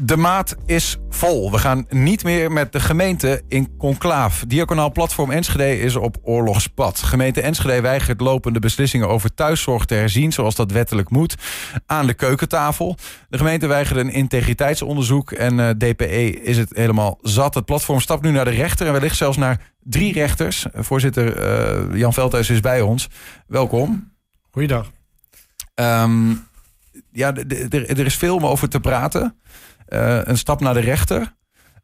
De maat is vol. We gaan niet meer met de gemeente in conclaaf. Diaconaal Platform Enschede is op oorlogspad. Gemeente Enschede weigert lopende beslissingen over thuiszorg te herzien... zoals dat wettelijk moet, aan de keukentafel. De gemeente weigert een integriteitsonderzoek... en uh, DPE is het helemaal zat. Het platform stapt nu naar de rechter... en wellicht zelfs naar drie rechters. Voorzitter uh, Jan Veldhuis is bij ons. Welkom. Goeiedag. Um, ja, er is veel om over te praten. Uh, een stap naar de rechter.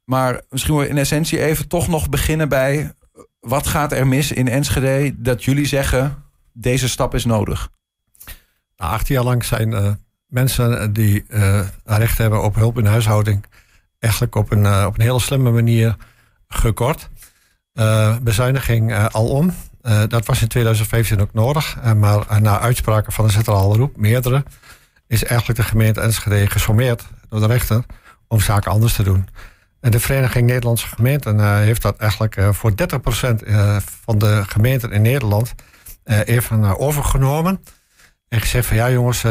Maar misschien we in essentie even toch nog beginnen bij... wat gaat er mis in Enschede dat jullie zeggen... deze stap is nodig? Nou, acht jaar lang zijn uh, mensen die uh, recht hebben op hulp in huishouding... eigenlijk op een, op een hele slimme manier gekort. bezuiniging alom. dat was in 2015 ook nodig. maar na uitspraken van de centrale roep, meerdere is eigenlijk de gemeente Enschede gesommeerd door de rechter om zaken anders te doen. En de Vereniging Nederlandse Gemeenten uh, heeft dat eigenlijk uh, voor 30% uh, van de gemeenten in Nederland even overgenomen. En gezegd van ja jongens,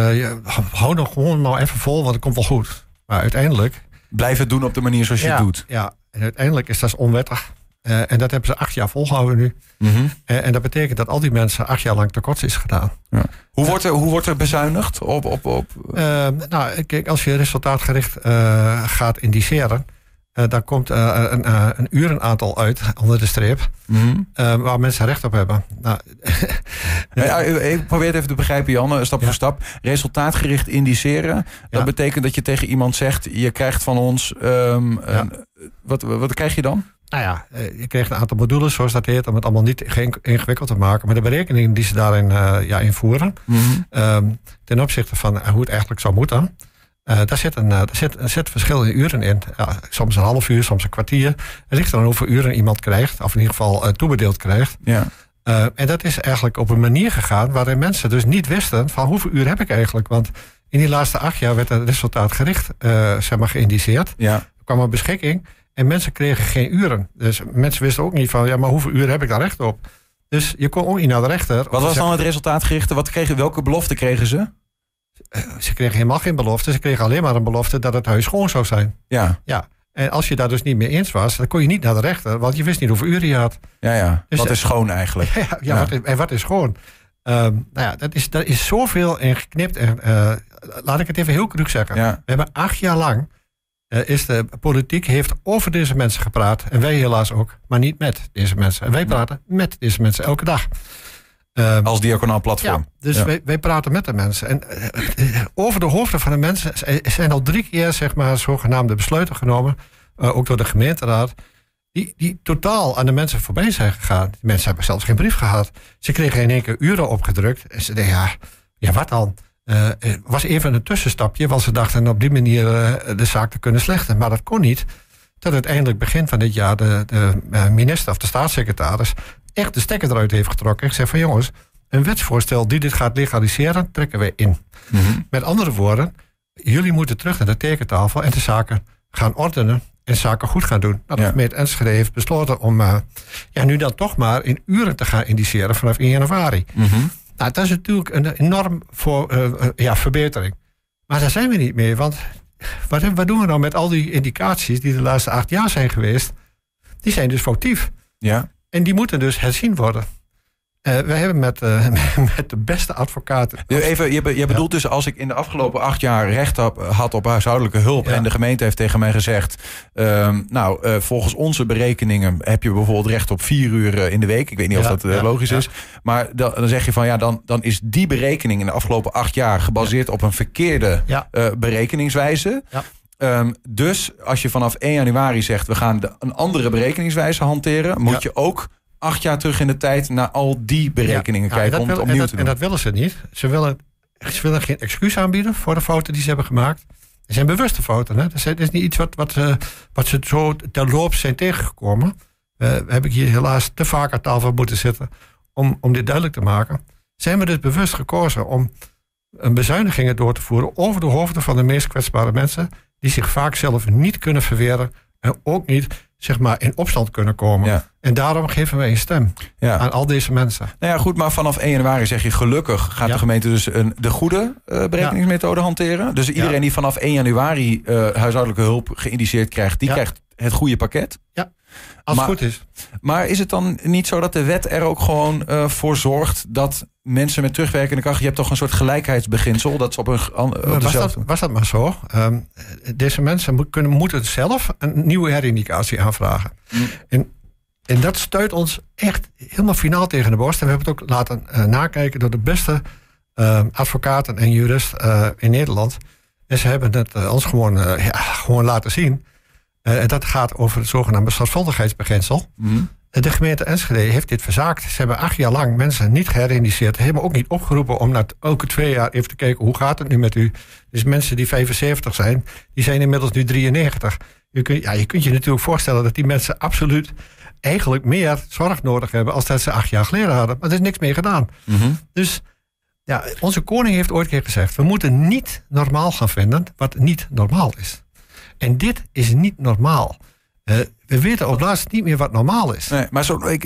hou nog gewoon nou even vol, want het komt wel goed. Maar uiteindelijk... Blijf het doen op de manier zoals je ja, het doet. Ja, en uiteindelijk is dat onwettig. Uh, en dat hebben ze acht jaar volgehouden nu. Mm -hmm. uh, en dat betekent dat al die mensen acht jaar lang tekort is gedaan. Ja. Hoe, wordt er, hoe wordt er bezuinigd op... op, op? Uh, nou, kijk, als je resultaatgericht gaat indiceren... dan komt een, een urenaantal uit onder de streep... Mm -hmm. waar mensen recht op hebben. Nou, ja, ik probeer het even te begrijpen, Jan, stap ja. voor stap. Resultaatgericht indiceren, dat betekent dat je tegen iemand zegt... je krijgt van ons... Um, een, wat, wat krijg je dan? Nou ja, je kreeg een aantal modules, zoals dat heet, om het allemaal niet ingewikkeld te maken. Maar de berekeningen die ze daarin uh, ja, invoeren, mm -hmm. um, ten opzichte van hoe het eigenlijk zou moeten, uh, daar, zit een, daar, zit, er zit verschil in uren in. Ja, soms een half uur, soms een kwartier. Het ligt dan hoeveel uren iemand krijgt, of in ieder geval toebedeeld krijgt. Ja. en dat is eigenlijk op een manier gegaan waarin mensen dus niet wisten van hoeveel uur heb ik eigenlijk. Want in die laatste acht jaar werd het resultaat gericht zeg maar, geïndiceerd. Ja. Er kwam een beschikking. En mensen kregen geen uren. Dus mensen wisten ook niet van, ja, maar hoeveel uren heb ik daar recht op? Dus je kon ook niet naar de rechter. Wat was dan het resultaatgerichte? Wat kregen, welke belofte kregen ze? Ze kregen helemaal geen belofte. Ze kregen alleen maar een belofte dat het huis schoon zou zijn. Ja. ja. En als je daar dus niet mee eens was, dan kon je niet naar de rechter, want je wist niet hoeveel uren je had. Ja, ja. Dus wat is schoon eigenlijk? Ja, ja, ja. Wat is, en wat is schoon? Um, nou ja, dat is, dat is zoveel en geknipt. En, uh, laat ik het even heel cru zeggen. Ja. We hebben acht jaar lang uh, is de politiek heeft over deze mensen gepraat. En wij helaas ook, maar niet met deze mensen. En wij praten met deze mensen elke dag. Uh, Als diaconaal platform. Ja, dus ja. Wij, wij praten met de mensen. En uh, over de hoofden van de mensen zijn al drie keer zeg maar, zogenaamde besluiten genomen. ook door de gemeenteraad. Die, die totaal aan de mensen voorbij zijn gegaan. Die mensen hebben zelfs geen brief gehad. Ze kregen in één keer uren opgedrukt. En ze dachten, ja, ja wat dan? Uh, was even een tussenstapje, want ze dachten op die manier uh, de zaak te kunnen slechten. Maar dat kon niet. Tot uiteindelijk begin van dit jaar de, de minister of de staatssecretaris echt de stekker eruit heeft getrokken. En gezegd van jongens, een wetsvoorstel die dit gaat legaliseren, trekken wij in. Mm -hmm. Met andere woorden, jullie moeten terug naar de tekentafel en de zaken gaan ordenen en zaken goed gaan doen. Nou, de ja. Enschede heeft besloten om ja, nu dan toch maar in uren te gaan indiceren vanaf 1 januari. Mm -hmm. Nou, dat is natuurlijk een enorm voor, uh, ja, verbetering. Maar daar zijn we niet meer. Want wat, wat, doen we nou met al die indicaties die de laatste acht jaar zijn geweest? Die zijn dus foutief. Ja. En die moeten dus herzien worden. Uh, we hebben met, uh, met de beste advocaten. Even, je, je bedoelt ja. dus als ik in de afgelopen acht jaar recht had op huishoudelijke hulp. Ja. en de gemeente heeft tegen mij gezegd. Uh, nou, uh, volgens onze berekeningen heb je bijvoorbeeld recht op vier uur in de week. Ik weet niet ja, of dat logisch is. Maar dan, dan, zeg je van ja, dan, dan is die berekening in de afgelopen acht jaar gebaseerd op een verkeerde berekeningswijze. Um, dus als je vanaf 1 januari zegt we gaan de, een andere berekeningswijze hanteren, moet je ook acht jaar terug in de tijd naar al die berekeningen ja, kijken om het opnieuw en dat, te doen. En dat willen ze niet. Ze willen, ze willen geen excuus aanbieden voor de fouten die ze hebben gemaakt. Het zijn bewuste fouten. Hè? Het is niet iets wat, wat, uh, wat ze zo terloops zijn tegengekomen. Uh, heb ik hier helaas te vaak aan tafel moeten zitten om, om dit duidelijk te maken. Zijn we dus bewust gekozen om een bezuinigingen door te voeren over de hoofden van de meest kwetsbare mensen, die zich vaak zelf niet kunnen verweren en ook niet zeg maar in opstand kunnen komen. En daarom geven wij een stem ja. aan al deze mensen. Nou ja, goed, maar vanaf 1 januari zeg je gelukkig gaat de gemeente dus een, de goede uh, berekeningsmethode hanteren. Dus iedereen die vanaf 1 januari uh, huishoudelijke hulp geïndiceerd krijgt, die krijgt het goede pakket. Ja. Als het goed is. Maar is het dan niet zo dat de wet er ook gewoon uh, voor zorgt dat mensen met terugwerkende kracht, je hebt toch een soort gelijkheidsbeginsel, dat ze op een. Op was, dat, was dat maar zo? Um, deze mensen kunnen, moeten zelf een nieuwe herindicatie aanvragen. Mm. En, en dat stuit ons echt helemaal finaal tegen de borst. En we hebben het ook laten uh, nakijken door de beste uh, advocaten en juristen uh, in Nederland. En ze hebben het ons gewoon, ja, gewoon laten zien. En dat gaat over het zogenaamde zorgvuldigheidsbeginsel. Mm. De gemeente Enschede heeft dit verzaakt. Ze hebben acht jaar lang mensen niet geïndiceerd. Ze hebben ook niet opgeroepen om na elke twee jaar even te kijken... hoe gaat het nu met u? Dus mensen die 75 zijn, die zijn inmiddels nu 93. Je, kunt, ja, je kunt je natuurlijk voorstellen dat die mensen absoluut... eigenlijk meer zorg nodig hebben als dat ze acht jaar geleden hadden. Maar er is niks meer gedaan. Mhm. Dus ja, onze koning heeft ooit keer gezegd... we moeten niet normaal gaan vinden wat niet normaal is. En dit is niet normaal. Uh, we weten op laatst niet meer wat normaal is. Nee, maar zo'n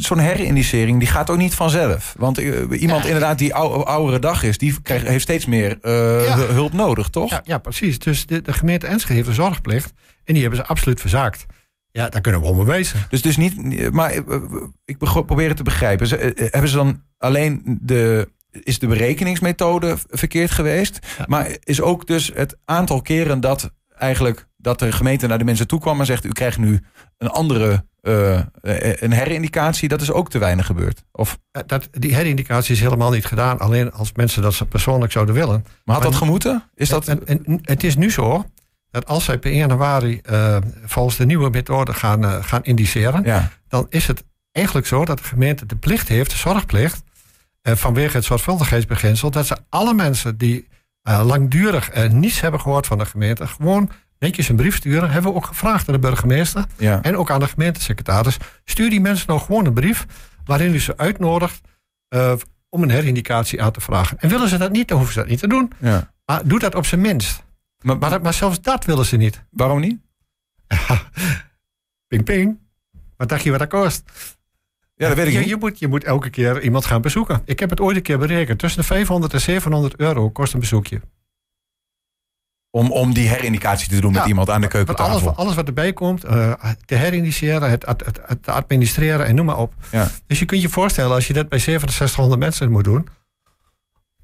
zo herindicering die gaat ook niet vanzelf. Want uh, iemand inderdaad die ou, oudere dag is, die krijgt, heeft steeds meer uh, hulp nodig, toch? Ja, ja precies. Dus de, de, gemeente Enschede heeft een zorgplicht. En die hebben ze absoluut verzaakt. Ja, daar kunnen we om wezen. Dus, dus niet. Maar ik probeer het te begrijpen. Ze, hebben ze dan alleen de. Is de berekeningsmethode verkeerd geweest? Maar is ook dus het aantal keren dat eigenlijk dat de gemeente naar de mensen toe kwam en zegt: U krijgt nu een andere uh, een herindicatie, dat is ook te weinig gebeurd. Of? Dat, die herindicatie is helemaal niet gedaan, alleen als mensen dat ze persoonlijk zouden willen. Maar had dat gemoeten? Is dat... En, en, het is nu zo dat als zij per 1 januari uh, volgens de nieuwe methode gaan, uh, gaan indiceren, ja. dan is het eigenlijk zo dat de gemeente de plicht heeft, de zorgplicht, vanwege het zorgvuldigheidsbeginsel, dat ze alle mensen die langdurig niets hebben gehoord van de gemeente, gewoon netjes een brief sturen. Hebben we ook gevraagd aan de burgemeester en ook aan de gemeentesecretaris. Stuur die mensen nou gewoon een brief waarin u ze uitnodigt uh, om een herindicatie aan te vragen. En willen ze dat niet, dan hoeven ze dat niet te doen. Ja. Maar doe dat op zijn minst. Maar, maar, maar zelfs dat willen ze niet. Waarom niet? ping ping. Wat dacht je wat dat kost? Ja, dat weet ik je, niet. Je moet, je moet elke keer iemand gaan bezoeken. Ik heb het ooit een keer berekend. Tussen de 500 en 700 euro kost een bezoekje. Om, om die herindicatie te doen met iemand aan de keukentafel. Alles, alles wat erbij komt, uh, te herindiceren, het, het, het, administreren en noem maar op. Ja. Dus je kunt je voorstellen, als je dat bij 6700 mensen moet doen.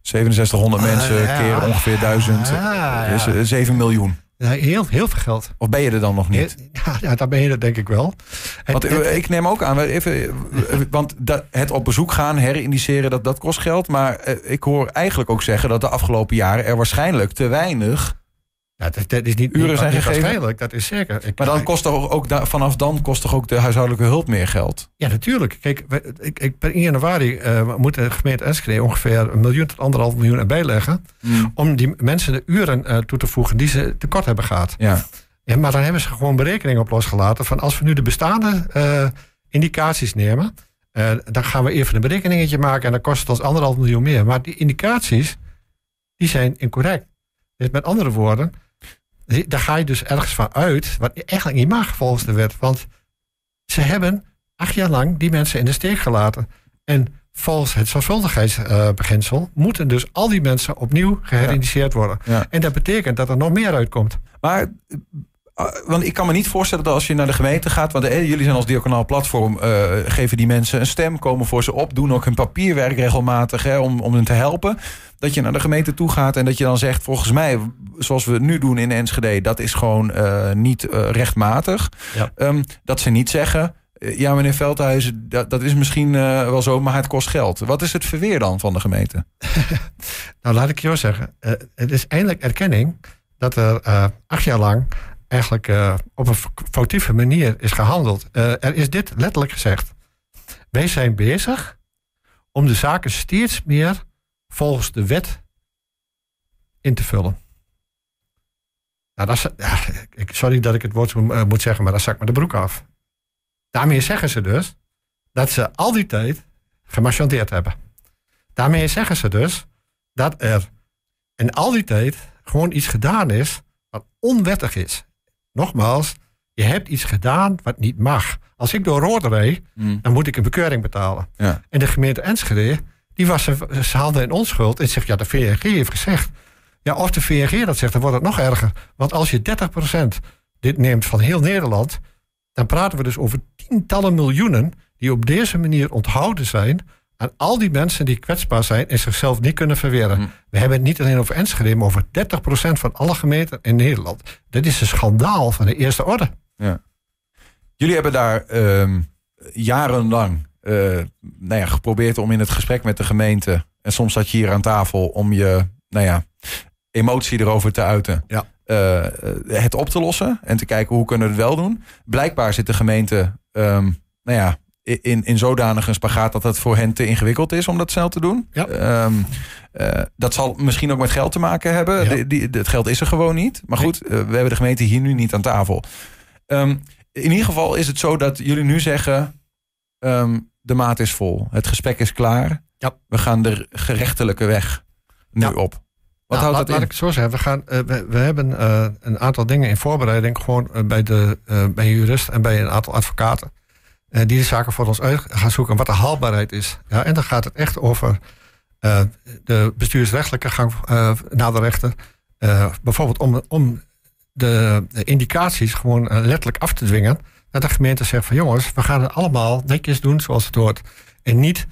6700 uh, mensen ja. keer ongeveer 1000. Ja, is 7 miljoen. heel, heel veel geld. Of ben je er dan nog niet? Ja, daar ben je er denk ik wel. Want eh, ik neem ook aan, even, want dat, het op bezoek gaan, herindiceren, dat, dat kost geld. Maar ik hoor eigenlijk ook zeggen dat de afgelopen jaren er waarschijnlijk te weinig ja, dat, is niet uren zijn gegeven. Waarschijnlijk, dat is zeker. Ik, maar dan kost toch ook vanaf dan kost toch ook de huishoudelijke hulp meer geld? Ja, natuurlijk. Kijk, ik, ik, per 1 januari uh, moet de gemeente Enschede ongeveer een miljoen tot anderhalf miljoen erbij leggen. Hmm. Om die mensen de uren uh, toe te voegen die ze tekort hebben gehad. Ja. ja. Maar dan hebben ze gewoon berekeningen op losgelaten van als we nu de bestaande uh, indicaties nemen. dan gaan we even een berekeningetje maken en dan kost het ons anderhalf miljoen meer. Maar die indicaties, die zijn incorrect. Dus met andere woorden, daar ga je dus ergens van uit, wat eigenlijk niet mag volgens de wet. Want ze hebben acht jaar lang die mensen in de steek gelaten. En volgens het zorgvuldigheidsbeginsel moeten dus al die mensen opnieuw geherindiceerd worden. En dat betekent dat er nog meer uitkomt. Maar want ik kan me niet voorstellen dat als je naar de gemeente gaat, want eh, jullie zijn als diaconaal platform, uh, geven die mensen een stem, komen voor ze op, doen ook hun papierwerk regelmatig hè, om, om hen te helpen. Dat je naar de gemeente toe gaat en dat je dan zegt, volgens mij, zoals we het nu doen in Enschede, dat is gewoon uh, niet rechtmatig. Ja. Um, dat ze niet zeggen, ja meneer Veldhuizen, dat, dat is misschien wel zo, maar het kost geld. Wat is het verweer dan van de gemeente? nou, laat ik je zo zeggen. het is eindelijk erkenning dat er acht jaar lang eigenlijk uh, op een foutieve manier is gehandeld. Uh, er is dit letterlijk gezegd. Wij zijn bezig om de zaken steeds meer volgens de wet in te vullen. Nou, dat is, sorry dat ik het woord uh, moet zeggen, maar dat zak me de broek af. Daarmee zeggen ze dus dat ze al die tijd gemarchandeerd hebben. Daarmee zeggen ze dus dat er in al die tijd gewoon iets gedaan is wat onwettig is. Nogmaals, Je hebt iets gedaan wat niet mag. Als ik door rood rijd, Mm. dan moet ik een bekeuring betalen. Ja. En de gemeente Enschede, die was ze, haalde in onschuld. En zegt, ja, de VNG heeft gezegd. Ja, of de VNG dat zegt, dan wordt het nog erger. Want als je 30% dit neemt van heel Nederland... dan praten we dus over tientallen miljoenen... die op deze manier onthouden zijn... aan al die mensen die kwetsbaar zijn... en zichzelf niet kunnen verweren. Hm. We hebben het niet alleen over Enschede... maar over 30% van alle gemeenten in Nederland. Dat is een schandaal van de eerste orde. Jullie hebben daar ehm, jarenlang eh, nou ja, geprobeerd om in het gesprek met de gemeente. En soms zat je hier aan tafel om je nou ja, emotie erover te uiten. Ja. Eh, het op te lossen en te kijken hoe kunnen we het wel doen. Blijkbaar zit de gemeente ehm, nou ja, in, in zodanig een spagaat dat het voor hen te ingewikkeld is om dat snel te doen. Ja. Ehm, eh, dat zal misschien ook met geld te maken hebben. Ja. Die, die- het geld is er gewoon niet. Maar goed, eh, we hebben de gemeente hier nu niet aan tafel. Ehm, in ieder geval is het zo dat jullie nu zeggen: ehm, de maat is vol, het gesprek is klaar. Ja. We gaan de gerechtelijke weg nu Ja. op. Wat Nou, houdt laat, dat laat in? ik zo zeggen. We, gaan, eh, we, we hebben een aantal dingen in voorbereiding. Gewoon bij, de, bij een jurist en bij een aantal advocaten. Eh, die de zaken voor ons uit gaan zoeken. Wat de haalbaarheid is. Ja, en dan gaat het echt over eh, de bestuursrechtelijke gang eh, naar de rechter. Bijvoorbeeld om, om de, indicaties gewoon letterlijk af te dwingen. Dat de gemeente zegt van jongens, we gaan het allemaal netjes doen zoals het hoort. En niet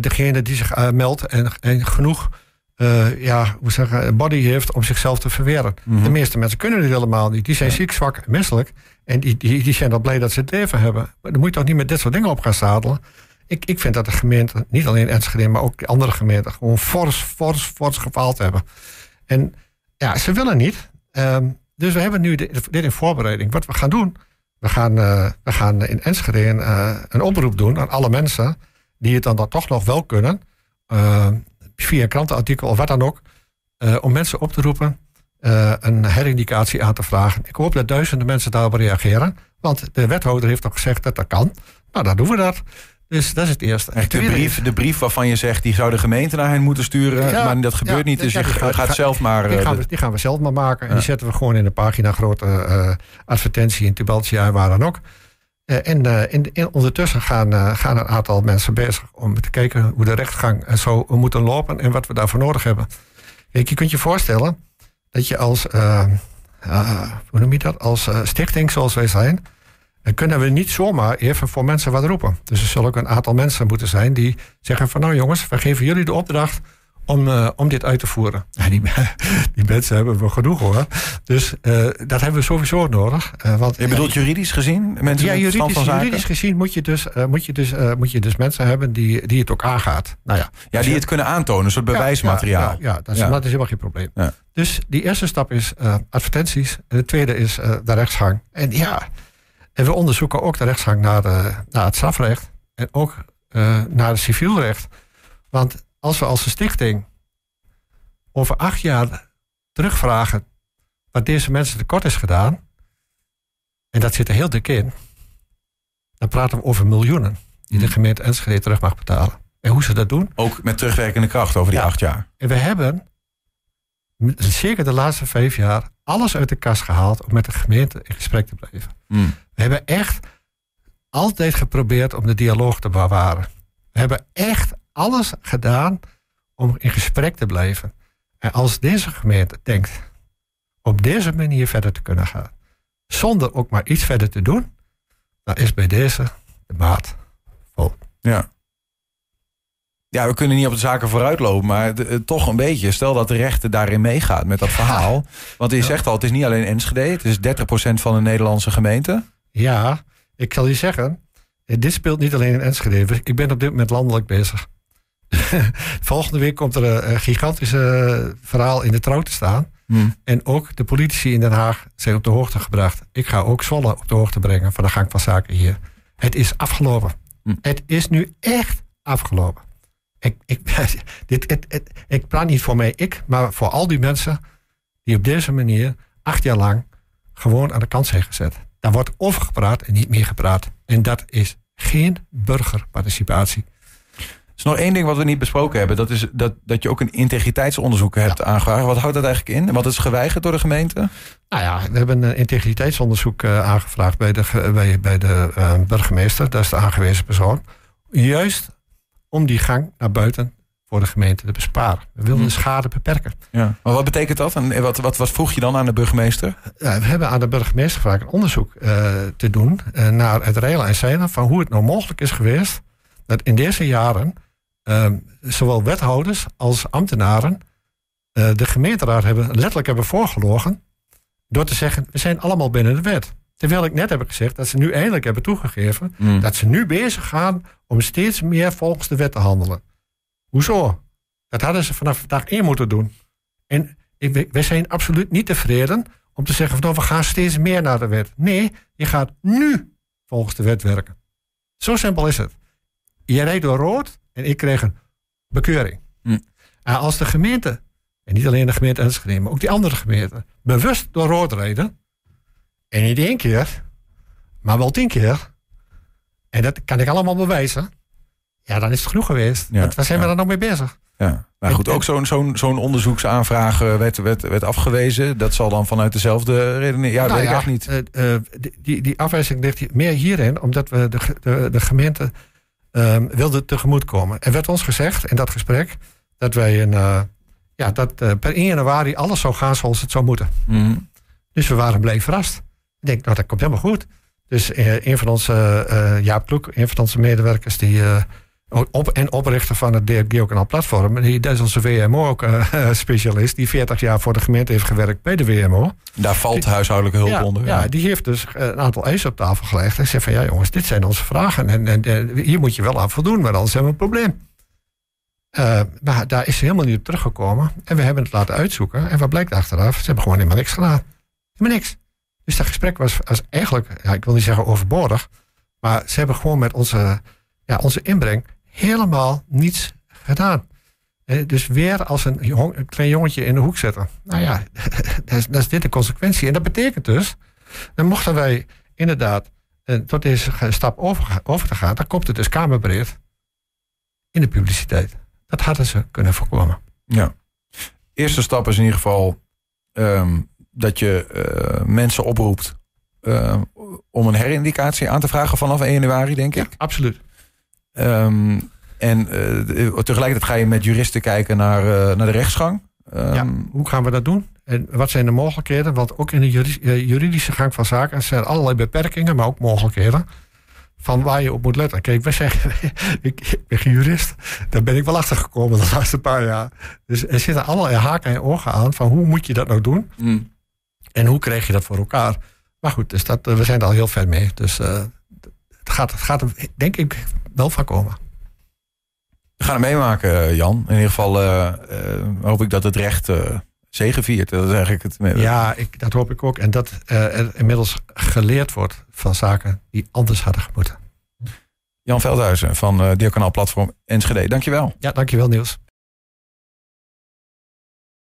degene die zich meldt en, en genoeg eh, ja, hoe zeggen, body heeft om zichzelf te verweren. Mhm. De meeste mensen kunnen dit helemaal niet. Die zijn ziek, zwak en misselijk. En die, die, die zijn dan blij dat ze het leven hebben. Maar dan moet je toch niet met dit soort dingen op gaan zadelen. Ik, ik vind dat de gemeente, niet alleen Enschede, maar ook de andere gemeenten, gewoon fors, fors, fors gefaald hebben. En ja, ze willen niet. Ehm, dus we hebben nu dit, dit in voorbereiding. Wat we gaan doen, we gaan, eh, we gaan in Enschede een, eh, een oproep doen aan alle mensen die het dan, dan toch nog wel kunnen. eh, via een krantenartikel of wat dan ook. eh, om mensen op te roepen eh, een herindicatie aan te vragen. Ik hoop dat duizenden mensen daarop reageren. Want de wethouder heeft ook gezegd dat dat kan. Nou, dan doen we dat. Dus dat is het eerste. De brief, de brief waarvan je zegt, die zou de gemeente naar hen moeten sturen. Ja, maar dat gebeurt ja, niet, dus ja, je gaat, zelf maar... Die eh, gaan, we, die gaan we zelf maar maken. En die zetten we gewoon in de pagina grote advertentie in Tubaltia en waar dan ook. Eh, en eh, ondertussen gaan, eh, gaan een aantal mensen bezig om te kijken hoe de rechtsgang en zo moet lopen en wat we daarvoor nodig hebben. Kijk, je kunt je voorstellen dat je als, hoe noem je dat, als stichting zoals wij zijn, kunnen we niet zomaar even voor mensen wat roepen. Dus er zullen ook een aantal mensen moeten zijn die zeggen van nou jongens, we geven jullie de opdracht om, eh, om dit uit te voeren. Ja, die, die mensen hebben we genoeg hoor. Dus eh, dat hebben we sowieso nodig. Eh, want, je bedoelt juridisch gezien? Mensen ja, juridisch, van zaken? juridisch gezien moet je dus, eh, moet je dus, eh, moet je dus mensen hebben die, die het ook aangaat. Nou ja, Ja, die het kunnen aantonen, een soort bewijsmateriaal. Ja, ja, ja, dat, is, Ja. dat is helemaal geen probleem. Ja. Dus die eerste stap is eh, advertenties. En de tweede is eh, de rechtsgang. En ja, en we onderzoeken ook de rechtsgang naar, de, naar het strafrecht. En ook eh, naar het civielrecht. Want als we als een stichting over acht jaar terugvragen wat deze mensen tekort is gedaan. En dat zit er heel dik in. Dan praten we over miljoenen die de Hmm. gemeente Enschede terug mag betalen. En hoe ze dat doen, Ook met terugwerkende kracht over die Ja. acht jaar. en we hebben zeker de laatste vijf jaar alles uit de kast gehaald om met de gemeente in gesprek te blijven. Hmm. We hebben echt altijd geprobeerd om de dialoog te bewaren. We hebben echt alles gedaan om in gesprek te blijven. En als deze gemeente denkt op deze manier verder te kunnen gaan, zonder ook maar iets verder te doen, dan is bij deze de maat vol. Ja. Ja, we kunnen niet op de zaken vooruitlopen, maar de- eh, toch een beetje. Stel dat de rechter daarin meegaat met dat verhaal. Want je zegt al, het is niet alleen Enschede. Het is 30% van de Nederlandse gemeente. Ja, ik zal je zeggen, eh, dit speelt niet alleen in Enschede. Ik ben op dit moment landelijk bezig. Volgende week komt er een, een gigantisch eh, verhaal in de trouw te staan. Hmm. En ook de politici in Den Haag zijn op de hoogte gebracht. Ik ga ook Zwolle op de hoogte brengen van de gang van zaken hier. Het is afgelopen. Hm. Het is nu echt afgelopen. Ik, ik, dit, het, het- ik praat niet voor mij, ik, maar voor al die mensen die op deze manier acht jaar lang gewoon aan de kant zijn gezet. Daar wordt over gepraat en niet meer gepraat. En dat is geen burgerparticipatie. Nog één ding wat we niet besproken hebben. Dat is dat, dat je ook een integriteitsonderzoek hebt aangevraagd. Wat houdt dat eigenlijk in? Wat is geweigerd door de gemeente? Nou ja, we hebben een integriteitsonderzoek aangevraagd bij de, bij, bij de burgemeester. Dat is de aangewezen persoon. Juist om die gang naar buiten voor de gemeente te besparen. We wilden de hm. schade beperken. Ja. Maar wat betekent dat? En wat, wat, wat vroeg je dan aan de burgemeester? Ja, we hebben aan de burgemeester gevraagd een onderzoek uh, te doen naar het relen en van hoe het nou mogelijk is geweest dat in deze jaren zowel wethouders als ambtenaren uh, de gemeenteraad hebben, letterlijk hebben voorgelogen door te zeggen we zijn allemaal binnen de wet. Terwijl ik net heb gezegd dat ze nu eindelijk hebben toegegeven hm. dat ze nu bezig gaan om steeds meer volgens de wet te handelen. Hoezo? Dat hadden ze vanaf dag één moeten doen. En ik, wij zijn absoluut niet tevreden om te zeggen van nou, we gaan steeds meer naar de wet. Nee, je gaat nu volgens de wet werken. Zo simpel is het. Je rijdt door rood en ik kreeg een bekeuring. Hm. En als de gemeente, en niet alleen de gemeente Enschede, maar ook die andere gemeenten, bewust door rood rijden, en niet één keer, maar wel tien keer, en dat kan ik allemaal bewijzen, ja, dan is het genoeg geweest. Ja, waar zijn we dan nog mee bezig? Ja. Maar goed, ook zo'n zo'n zo'n onderzoeksaanvraag eh, werd, werd, werd afgewezen. Dat zal dan vanuit dezelfde reden. Ja, nou weet ik echt niet. Uh, die, die afwijzing ligt meer hierin, omdat we de, de, de gemeente um, wilden tegemoetkomen. Er werd ons gezegd in dat gesprek dat wij een, uh, ja, dat per 1 januari alles zou gaan zoals het zou moeten. Mm. Dus we waren blij verrast. Ik denk, nou, dat komt helemaal goed. Dus een van onze, Jaap Kloek, een van onze medewerkers, die op, en oprichter van het Geokanaal Platform. Die, dat is onze WMO ook uh, specialist. Die 40 jaar voor de gemeente heeft gewerkt bij de WMO. Daar valt huishoudelijke hulp onder. Ja. die heeft dus een aantal eisen op tafel gelegd. En zei van ja jongens, dit zijn onze vragen. En, en, hier moet je wel aan voldoen, maar anders hebben we een probleem. Uh, maar daar is ze helemaal niet op teruggekomen. En we hebben het laten uitzoeken. En wat blijkt achteraf? Ze hebben gewoon helemaal niks gedaan. Helemaal niks. Dus dat gesprek was, was eigenlijk, ja, ik wil niet zeggen overbodig. Maar ze hebben gewoon met onze, ja, onze inbreng helemaal niets gedaan. Dus weer als een, klein jongetje in de hoek zetten. Nou ja, dat is, dat is dit de consequentie. En dat betekent dus, dan mochten wij inderdaad eh, tot deze stap over, over te gaan, dan komt het dus kamerbreed in de publiciteit. Dat hadden ze kunnen voorkomen. Ja. Eerste stap is in ieder geval ehm, dat je uh, mensen oproept uh, om een herindicatie aan te vragen vanaf 1 januari, denk ik. Ja, absoluut. Um, en uh, tegelijkertijd ga je met juristen kijken naar, uh, naar de rechtsgang. Um, ja, hoe gaan we dat doen? En wat zijn de mogelijkheden? Want ook in de eh, juridische gang van zaken zijn er allerlei beperkingen, maar ook mogelijkheden. Van waar je op moet letten. Kijk, wij zeggen, ik, ben geen jurist. Daar ben ik wel achter gekomen de laatste paar jaar. Dus er zitten allerlei haken en ogen aan van hoe moet je dat nou doen? Mm. En hoe krijg je dat voor elkaar? Maar goed, dus dat, we zijn er al heel ver mee. Dus uh, het, gaat, het gaat er denk ik wel van komen. We gaan het meemaken, eh, Jan. In ieder geval uh, uh, hoop ik dat het recht zegeviert. Dat is eigenlijk het. Ja, ik, dat hoop ik ook. En dat er inmiddels geleerd wordt van zaken die anders hadden moeten. Jan Veldhuizen van uh, Diakonaal Platform Enschede. Dankjewel. Ja, dankjewel Niels.